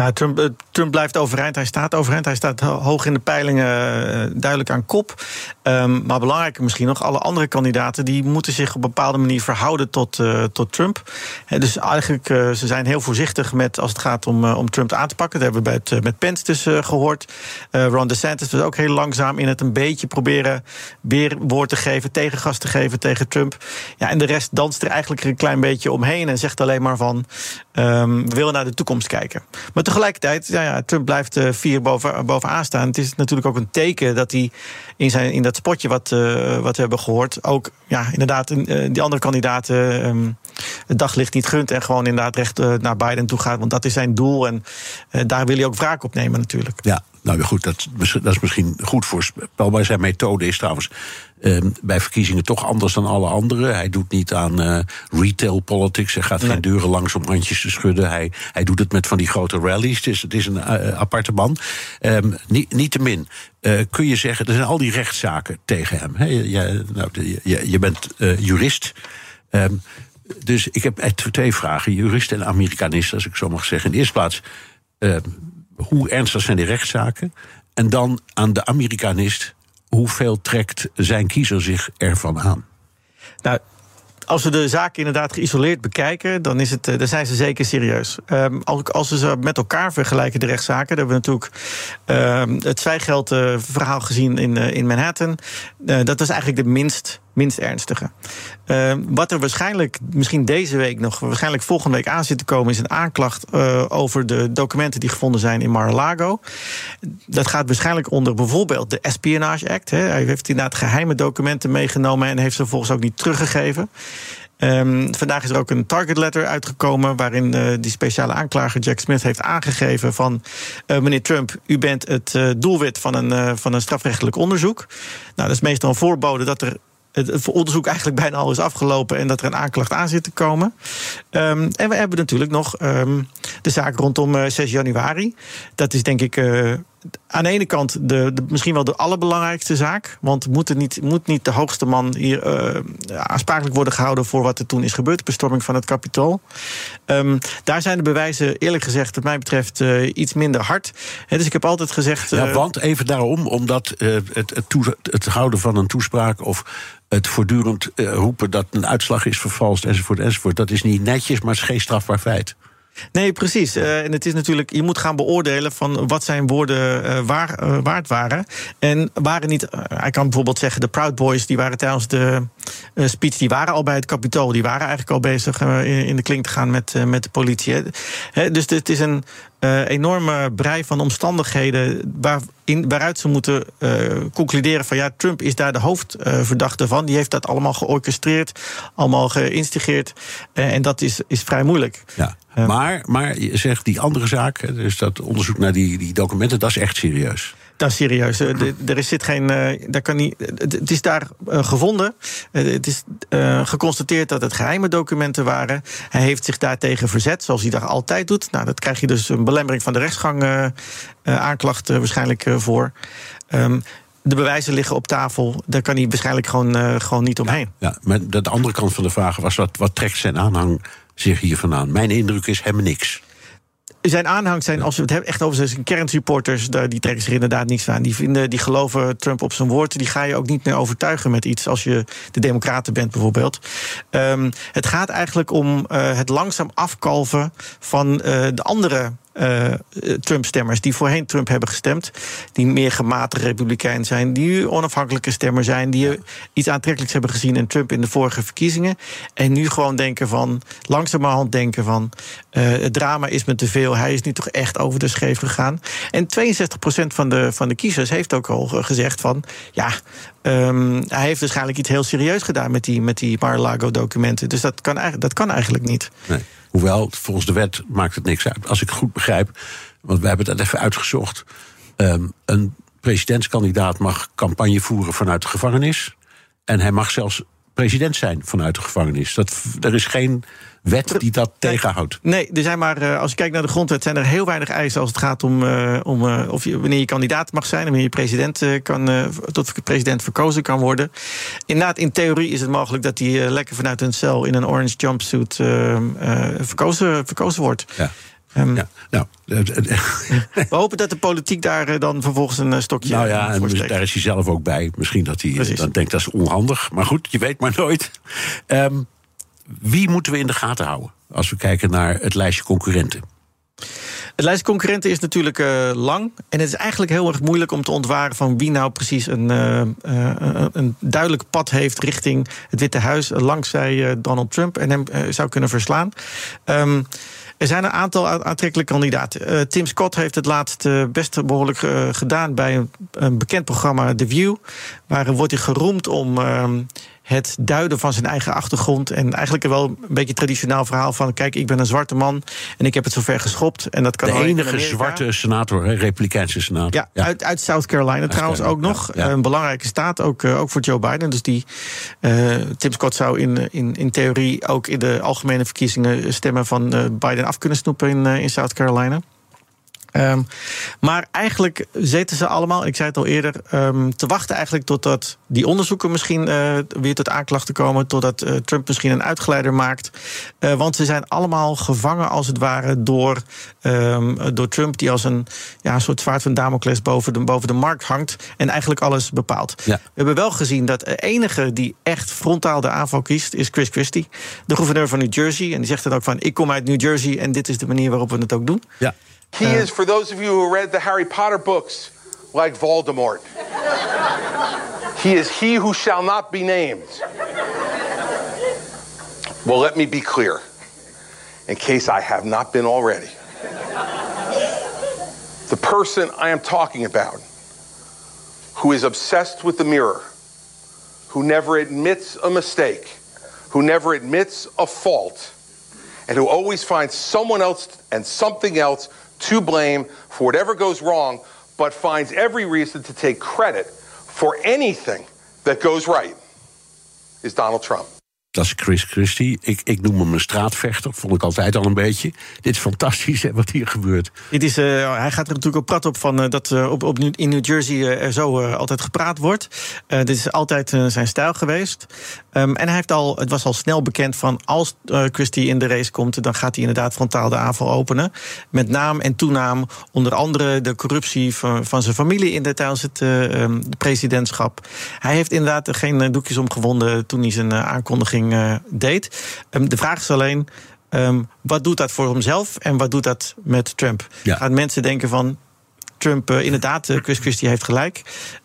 Ja, Trump, eh, Trump, blijft overeind. Hij staat overeind. Hij staat hoog in de peilingen, eh, duidelijk aan kop. Um, maar belangrijker misschien nog, alle andere kandidaten... die moeten zich op een bepaalde manier verhouden tot, uh, tot Trump. Dus eigenlijk, uh, ze zijn heel voorzichtig met als het gaat om, om Trump aan te pakken. Dat hebben we bij het, met Pence dus gehoord. Ron DeSantis was ook heel langzaam in het een beetje proberen... weer woord te geven, tegengas te geven tegen Trump. Ja, en de rest danst er eigenlijk een klein beetje omheen... en zegt alleen maar van, um, we willen naar de toekomst kijken. Maar tegelijkertijd, ja, ja, Trump blijft uh, vier boven, bovenaan staan. Het is natuurlijk ook een teken dat hij in, zijn, in dat spotje wat, uh, wat we hebben gehoord... ook ja, inderdaad die andere kandidaten um, het daglicht niet gunt... en gewoon inderdaad recht naar Biden toe gaat. Want dat is zijn doel en daar wil hij ook wraak op nemen natuurlijk. Ja, nou goed, dat, dat is misschien goed voorspelbaar. Zijn methode is trouwens uh, bij verkiezingen toch anders dan alle anderen. Hij doet niet aan uh, retail politics. Hij gaat nee. geen deuren langs om handjes te schudden. Hij, hij doet het met van die grote rallies. Het is, het is een uh, aparte man. Um, niet, niettemin kun je zeggen, er zijn al die rechtszaken tegen hem. He, je, nou, je, je, bent jurist. Um, dus ik heb twee vragen. Jurist en Amerikanist, als ik zo mag zeggen. In de eerste plaats hoe ernstig zijn die rechtszaken? En dan aan de Amerikanist, hoeveel trekt zijn kiezer zich ervan aan? Nou, als we de zaken inderdaad geïsoleerd bekijken, dan, is het, dan zijn ze zeker serieus. Um, als we ze met elkaar vergelijken, de rechtszaken, dan hebben we natuurlijk um, het zwijgeldverhaal uh, gezien in, uh, in Manhattan. Uh, dat was eigenlijk de minst minst ernstige. Uh, wat er waarschijnlijk, misschien deze week nog, waarschijnlijk volgende week aan zit te komen, is een aanklacht uh, over de documenten die gevonden zijn in Mar-a-Lago. Dat gaat waarschijnlijk onder bijvoorbeeld de Espionage Act. Hè. Hij heeft inderdaad geheime documenten meegenomen en heeft ze vervolgens ook niet teruggegeven. Um, vandaag is er ook een target letter uitgekomen. waarin uh, die speciale aanklager Jack Smith heeft aangegeven: van uh, meneer Trump, u bent het doelwit van een, van een strafrechtelijk onderzoek. Nou, dat is meestal een voorbode dat er het onderzoek eigenlijk bijna al is afgelopen en dat er een aanklacht aan zit te komen. Um, en we hebben natuurlijk nog um, de zaak rondom uh, 6 januari. Dat is denk ik uh, aan de ene kant de, de, misschien wel de allerbelangrijkste zaak. Want moet, er niet, moet niet de hoogste man hier uh, aansprakelijk worden gehouden voor wat er toen is gebeurd, de bestorming van het kapitool. Um, daar zijn de bewijzen, eerlijk gezegd, wat mij betreft, uh, iets minder hard. He, dus ik heb altijd gezegd. Ja, want even daarom, omdat het, het, het houden van een toespraak of het voortdurend uh, roepen dat een uitslag is vervalst, enzovoort, enzovoort. Dat is niet netjes, maar het is geen strafbaar feit. Nee, precies. Uh, en het is natuurlijk, je moet gaan beoordelen van wat zijn woorden uh, waar, waard waren. En waren niet, hij kan bijvoorbeeld zeggen, de Proud Boys, die waren tijdens de speech, die waren al bij het kapitool. Die waren eigenlijk al bezig in, de klink te gaan met, met de politie. He, dus het is een enorme brei van omstandigheden waarin, waaruit ze moeten concluderen van ja, Trump is daar de hoofdverdachte van. Die heeft dat allemaal georchestreerd, allemaal geïnstigeerd. en dat is, is vrij moeilijk. Ja. Maar, maar je zegt die andere zaak, dus dat onderzoek naar die, die documenten, dat is echt serieus. Is serieus. Er is zit geen. Daar kan niet, het is daar gevonden. Het is geconstateerd dat het geheime documenten waren. Hij heeft zich daartegen verzet, zoals hij dat altijd doet. Nou, dat krijg je dus een belemmering van de rechtsgang aanklacht waarschijnlijk voor. Um, de bewijzen liggen op tafel. Daar kan hij waarschijnlijk gewoon, gewoon niet omheen. Ja, maar de andere kant van de vraag was: wat, wat trekt zijn aanhang zich hiervan aan? Mijn indruk is helemaal niks. Zijn aanhang zijn, als we het echt over zijn kernsupporters, die trekken zich inderdaad niks aan. Die, vinden, die geloven Trump op zijn woord. Die ga je ook niet meer overtuigen met iets als je de Democraten bent, bijvoorbeeld. Um, het gaat eigenlijk om uh, het langzaam afkalven van uh, de andere uh, Trump-stemmers die voorheen Trump hebben gestemd. Die meer gematigd republikein zijn. Die nu onafhankelijke stemmer zijn. Die iets aantrekkelijks hebben gezien in Trump in de vorige verkiezingen. En nu gewoon denken van, langzamerhand denken van. Uh, het drama is me te veel. Hij is nu toch echt over de scheef gegaan. En 62% van de, van de kiezers heeft ook al gezegd van. Ja, um, hij heeft waarschijnlijk iets heel serieus gedaan met die, met die Mar-a-Lago-documenten. Dus dat kan, dat kan eigenlijk niet. Nee. Hoewel, volgens de wet maakt het niks uit. Als ik goed begrijp, want we hebben dat even uitgezocht. Um, een presidentskandidaat mag campagne voeren vanuit de gevangenis. En hij mag zelfs president zijn vanuit de gevangenis. Dat, er is geen wet die dat tegenhoudt. Nee, er zijn maar, eh, als je kijkt naar de grondwet, zijn er heel weinig eisen als het gaat om, uh, om uh, of je, wanneer je kandidaat mag zijn en wanneer je president kan, tot president verkozen kan worden. Inderdaad, in theorie is het mogelijk dat hij lekker vanuit een cel in een orange jumpsuit verkozen, verkozen wordt. Ja. Um, ja, nou, we hopen dat de politiek daar dan vervolgens een stokje Nou ja, en daar is hij zelf ook bij. Misschien dat hij dan denkt dat is onhandig. Maar goed, je weet maar nooit. Um, wie moeten we in de gaten houden als we kijken naar het lijstje concurrenten? Het lijstje concurrenten is natuurlijk uh, lang. En het is eigenlijk heel erg moeilijk om te ontwaren van wie nou precies een, uh, uh, een duidelijk pad heeft richting het Witte Huis. Langzij Donald Trump en hem zou kunnen verslaan. Um, er zijn een aantal aantrekkelijke kandidaten. Tim Scott heeft het laatst best behoorlijk gedaan bij een, bekend programma The View. Waar wordt hij geroemd om ehm, het duiden van zijn eigen achtergrond. En eigenlijk wel een beetje traditioneel verhaal van: kijk, ik ben een zwarte man en ik heb het zover geschopt. En dat kan de enige zwarte senator, hè, Republikeinse senator. Ja, ja. Uit, uit South Carolina trouwens ook nog. Ja, een belangrijke staat, ook, uh, ook voor Joe Biden. Dus die uh, Tim Scott zou in, in, in theorie ook in de algemene verkiezingen stemmen van uh, Biden af kunnen snoepen in, in South Carolina. Um, maar eigenlijk zitten ze allemaal, ik zei het al eerder, um, te wachten eigenlijk totdat die onderzoeken misschien uh, weer tot aanklachten komen, totdat uh, Trump misschien een uitgeleider maakt. Uh, want ze zijn allemaal gevangen als het ware door, um, door Trump, die als een ja, soort zwaard van Damocles boven de, boven de markt hangt en eigenlijk alles bepaalt. Ja. We hebben wel gezien dat de enige die echt frontaal de aanval kiest, is Chris Christie, de gouverneur van New Jersey. En die zegt dan ook van: ik kom uit New Jersey en dit is de manier waarop we het ook doen. Ja. He uh, is, for those of you who read the Harry Potter books, like Voldemort. he is he who shall not be named. Well, let me be clear, in case I have not been already. The person I am talking about, who is obsessed with the mirror, who never admits a mistake, who never admits a fault, and who always finds someone else and something else to blame for whatever goes wrong, but finds every reason to take credit for anything that goes right, is Donald Trump. Dat is Chris Christie. Ik, ik noem hem een straatvechter. Vond ik altijd al een beetje. Dit is fantastisch hè, wat hier gebeurt. Dit is, uh, hij gaat er natuurlijk op prat op van uh, dat uh, op, op, in New Jersey er zo altijd gepraat wordt. dit is altijd zijn stijl geweest. Um, en hij heeft al, het was al snel bekend van als Christie in de race komt, dan gaat hij inderdaad frontaal de aanval openen. Met naam en toenaam. Onder andere de corruptie van, van zijn familie in de, tijdens het um, presidentschap. Hij heeft inderdaad geen doekjes omgewonden toen hij zijn aankondiging uh, deed. Um, de vraag is alleen. ehm, wat doet dat voor hemzelf en wat doet dat met Trump? Ja. Gaan mensen denken van Trump, eh, inderdaad, uh, Chris Christie heeft gelijk.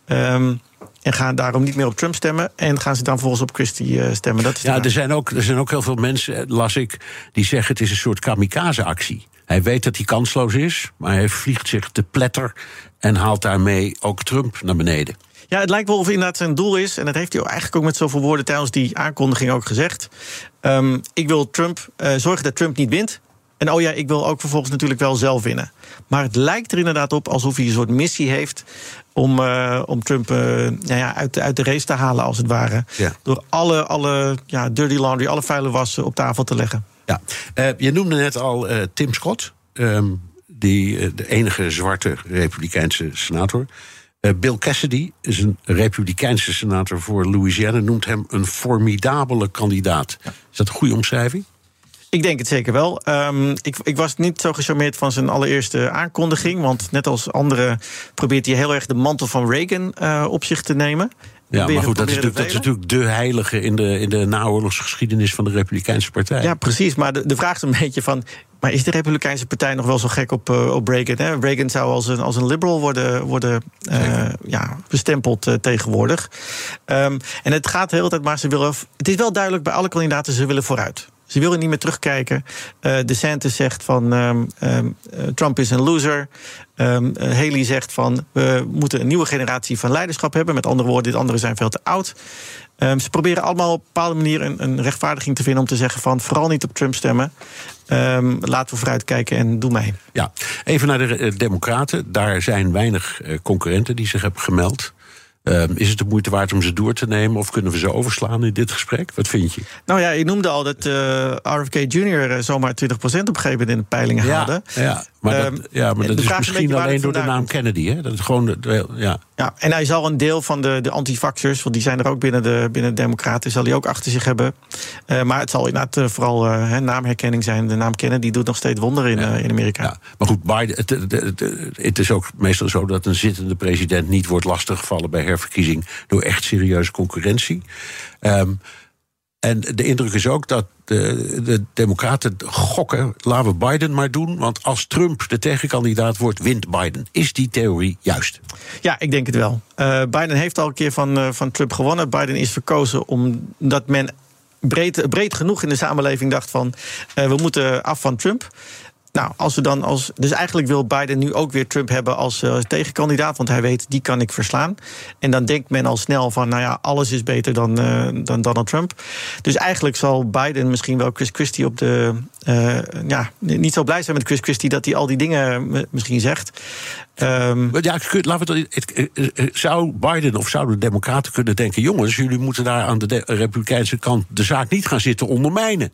Um, en gaan daarom niet meer op Trump stemmen. En gaan ze dan volgens op Christie stemmen. Dat is ja, er zijn, ook, er zijn ook heel veel mensen, las ik, die zeggen het is een soort kamikaze-actie. Hij weet dat hij kansloos is, maar hij vliegt zich te pletter en haalt daarmee ook Trump naar beneden. Ja, het lijkt wel of inderdaad zijn doel is, en dat heeft hij eigenlijk ook met zoveel woorden tijdens die aankondiging ook gezegd. Um, ik wil Trump uh, zorgen dat Trump niet wint. En oh ja, ik wil ook vervolgens natuurlijk wel zelf winnen. Maar het lijkt er inderdaad op alsof hij een soort missie heeft om, uh, om Trump uh, nou ja, uit, de, uit de race te halen, als het ware. Ja. Door alle, alle ja, dirty laundry, alle vuile wassen op tafel te leggen. Ja, uh, je noemde net al Tim Scott, um, die, de enige zwarte Republikeinse senator. Bill Cassidy is een Republikeinse senator voor Louisiana, noemt hem een formidabele kandidaat. Is dat een goede omschrijving? Ik denk het zeker wel. Um, ik, ik, was niet zo gecharmeerd van zijn allereerste aankondiging. Want net als anderen probeert hij heel erg de mantel van Reagan uh, op zich te nemen. Ja, maar goed, dat is, natuurlijk, dat is natuurlijk de heilige in de, in de naoorlogsgeschiedenis van de Republikeinse Partij. Ja, precies. Maar de, de vraag is een beetje van. Maar is de Republikeinse Partij nog wel zo gek op, uh, op Reagan? Hè? Reagan zou als een, als een liberal worden, worden uh, ja, bestempeld uh, tegenwoordig. Um, en het gaat de hele tijd maar ze willen. Het is wel duidelijk bij alle kandidaten, ze willen vooruit. Ze willen niet meer terugkijken. Uh, DeSantis zegt van um, um, Trump is een loser. Um, Haley zegt van we moeten een nieuwe generatie van leiderschap hebben. Met andere woorden, dit andere zijn veel te oud. ze proberen allemaal op een bepaalde manier een, een, rechtvaardiging te vinden om te zeggen van vooral niet op Trump stemmen. laten we vooruitkijken en doe mee. Ja, even naar de Democraten. Daar zijn weinig concurrenten die zich hebben gemeld. Is het de moeite waard om ze door te nemen of kunnen we ze overslaan in dit gesprek? Wat vind je? Nou ja, je noemde al dat uh, RFK Jr. zomaar 20% op een gegeven moment in de peilingen ja, haalde. Ja, maar dat, um, ja, maar dat is misschien alleen door de naam Kennedy. Hè? Dat is gewoon, ja. ja, en hij zal een deel van de, de antivaxers, want die zijn er ook binnen de, binnen de Democraten, zal hij ook achter zich hebben. Uh, maar het zal inderdaad uh, vooral uh, naamherkenning zijn. De naam Kennedy doet nog steeds wonderen in, ja. in Amerika. Ja. Maar goed, Biden, het, het, het, het, is ook meestal zo dat een zittende president niet wordt lastiggevallen bij herverkiezing door echt serieuze concurrentie. Um, en de indruk is ook dat de, de Democraten gokken. Laten we Biden maar doen. Want als Trump de tegenkandidaat wordt, wint Biden. Is die theorie juist? Ja, ik denk het wel. Uh, Biden heeft al een keer van, uh, van Trump gewonnen. Biden is verkozen omdat men breed, breed genoeg in de samenleving dacht van... Uh, we moeten af van Trump. Nou, als we dan als. Dus eigenlijk wil Biden nu ook weer Trump hebben als uh, tegenkandidaat. Want hij weet, die kan ik verslaan. En dan denkt men al snel van, nou ja, alles is beter dan, uh, dan Donald Trump. Dus eigenlijk zal Biden misschien wel Chris Christie op de. Uh, ja, niet zo blij zijn met Chris Christie dat hij al die dingen misschien zegt. Um, ja, laten we het, het, zou Biden of zouden de Democraten kunnen denken: jongens, jullie moeten daar aan de, de Republikeinse kant de zaak niet gaan zitten ondermijnen.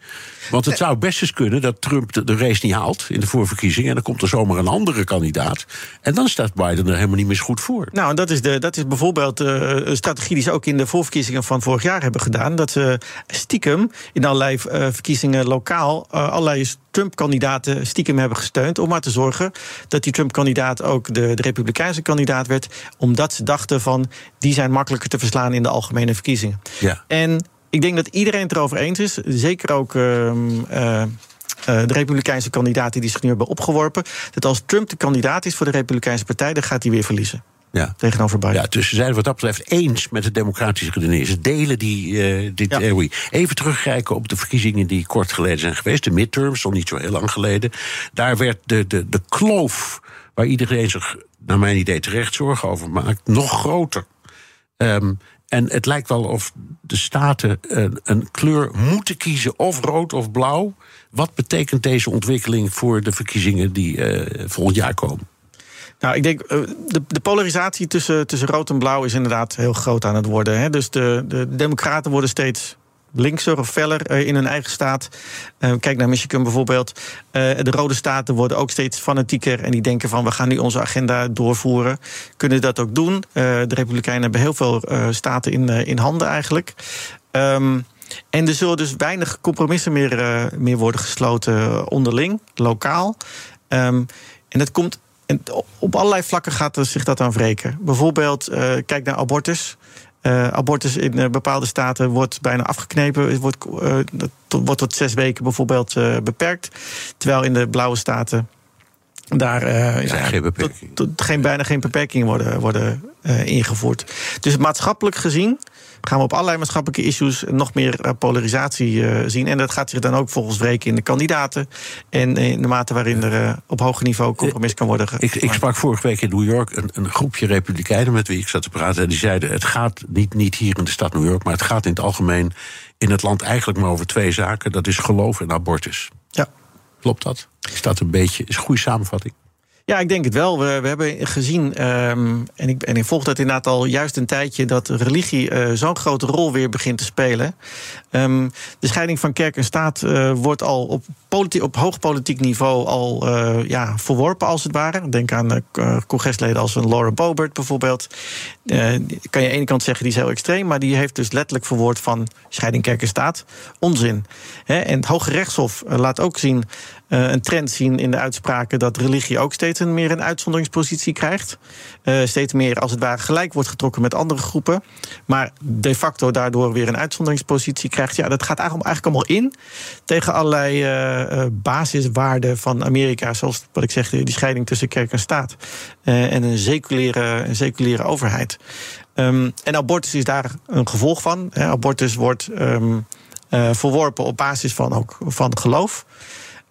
Want het zou best eens kunnen dat Trump de, de race niet haalt in de voorverkiezingen. En dan komt er zomaar een andere kandidaat. En dan staat Biden er helemaal niet meer goed voor. Nou, dat is, de, dat is bijvoorbeeld uh, een strategie die ze ook in de voorverkiezingen van vorig jaar hebben gedaan. Dat ze stiekem in allerlei uh, verkiezingen lokaal uh, allerlei Trump-kandidaten stiekem hebben gesteund. Om maar te zorgen dat die Trump-kandidaat ook de, de Republikeinse kandidaat werd. Omdat ze dachten van die zijn makkelijker te verslaan in de algemene verkiezingen. Ja. En ik denk dat iedereen het erover eens is. Zeker ook. Uh, uh, de Republikeinse kandidaten die zich nu hebben opgeworpen. Dat als Trump de kandidaat is voor de Republikeinse Partij, dan gaat hij weer verliezen. Ja. Tegenover Biden. Ja, dus ze zijn wat dat betreft eens met de democratische redenering. Ze delen die, uh, die ja. theorie. Even terugkijken op de verkiezingen die kort geleden zijn geweest. De midterms, al niet zo heel lang geleden. Daar werd de, de, de kloof waar iedereen zich, naar mijn idee, terecht zorgen over maakt, nog groter. Um, en het lijkt wel of de staten een, een, kleur moeten kiezen, of rood of blauw. Wat betekent deze ontwikkeling voor de verkiezingen die uh, volgend jaar komen? Nou, ik denk, de, de polarisatie tussen, tussen rood en blauw is inderdaad heel groot aan het worden. Hè? Dus de, de democraten worden steeds linkser of feller in hun eigen staat. Uh, kijk naar Michigan bijvoorbeeld. De rode staten worden ook steeds fanatieker en die denken van we gaan nu onze agenda doorvoeren. Kunnen dat ook doen? De Republikeinen hebben heel veel staten in, in handen eigenlijk. Um, en er zullen dus weinig compromissen meer, meer worden gesloten onderling, lokaal. Um, en dat komt. En op allerlei vlakken gaat zich dat aan wreken. Bijvoorbeeld, kijk naar abortus. Uh, abortus in uh, bepaalde staten wordt bijna afgeknepen. Het wordt, uh, tot, wordt tot zes weken bijvoorbeeld beperkt. Terwijl in de blauwe staten daar ja, geen, beperking. tot, tot, geen, bijna geen beperkingen worden, worden ingevoerd. Dus maatschappelijk gezien gaan we op allerlei maatschappelijke issues nog meer eh, polarisatie uh, zien. En dat gaat zich dan ook volgens wreken in de kandidaten. En in de mate waarin er uh, op hoger niveau compromis kan worden ik, ik, sprak vorige week in New York een, een, groepje republikeinen met wie ik zat te praten. En die zeiden: het gaat niet, niet hier in de stad New York, maar het gaat in het algemeen in het land eigenlijk maar over twee zaken: dat is geloof en abortus. Ja. Klopt dat? Is dat een beetje is een goede samenvatting? Ja, ik denk het wel. We, we hebben gezien, um, en, ik, en ik volg dat inderdaad al juist een tijdje, dat religie uh, zo'n grote rol weer begint te spelen. Um, de scheiding van kerk en staat uh, wordt al op, op hoog politiek niveau al uh, ja, verworpen, als het ware. Denk aan congresleden als een Laura Boebert bijvoorbeeld. kan je aan de ene kant zeggen die is heel extreem, maar die heeft dus letterlijk verwoord van scheiding kerk en staat. Onzin. En het Hoge Rechtshof laat ook zien een trend zien in de uitspraken dat religie ook steeds meer een uitzonderingspositie krijgt. Uh, steeds meer als het ware gelijk wordt getrokken met andere groepen. Maar de facto daardoor weer een uitzonderingspositie krijgt. Ja, dat gaat eigenlijk, allemaal in tegen allerlei uh, basiswaarden van Amerika. Zoals wat ik zeg, die scheiding tussen kerk en staat. en een seculiere, een seculiere overheid. Um, en abortus is daar een gevolg van. Hè. Abortus wordt um, verworpen op basis van, ook, van geloof.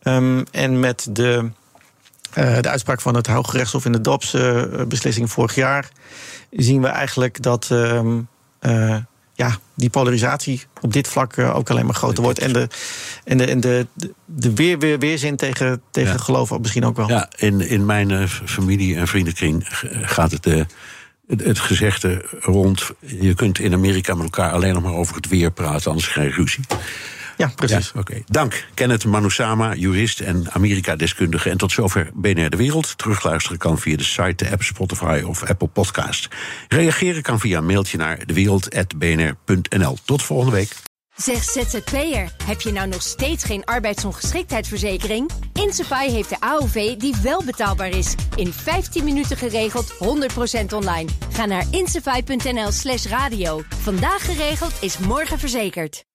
Um, en met de, uh, de uitspraak van het Hoge Rechtshof in de DOPS-beslissing uh, vorig jaar zien we eigenlijk dat um, uh, ja, die polarisatie op dit vlak ook alleen maar groter wordt. En de, en de, en de, de weer, weer, weerzin tegen, tegen ja. geloof misschien ook wel. Ja, in, in mijn familie- en vriendenkring gaat het. het, het gezegde rond. Je kunt in Amerika met elkaar alleen nog maar over het weer praten, anders geen ruzie. Ja, precies. Ja, Oké. Dank, Kenneth Manusama, jurist en Amerika-deskundige. En tot zover BNR De Wereld. Terugluisteren kan via de site, de app Spotify of Apple Podcast. Reageren kan via een mailtje naar dewereld.bnr.nl. Tot volgende week. Zeg ZZP'er, heb je nou nog steeds geen arbeidsongeschiktheidsverzekering? Insafai heeft de AOV die wel betaalbaar is. In 15 minuten geregeld, 100% online. Ga naar insafai.nl slash radio. Vandaag geregeld is morgen verzekerd.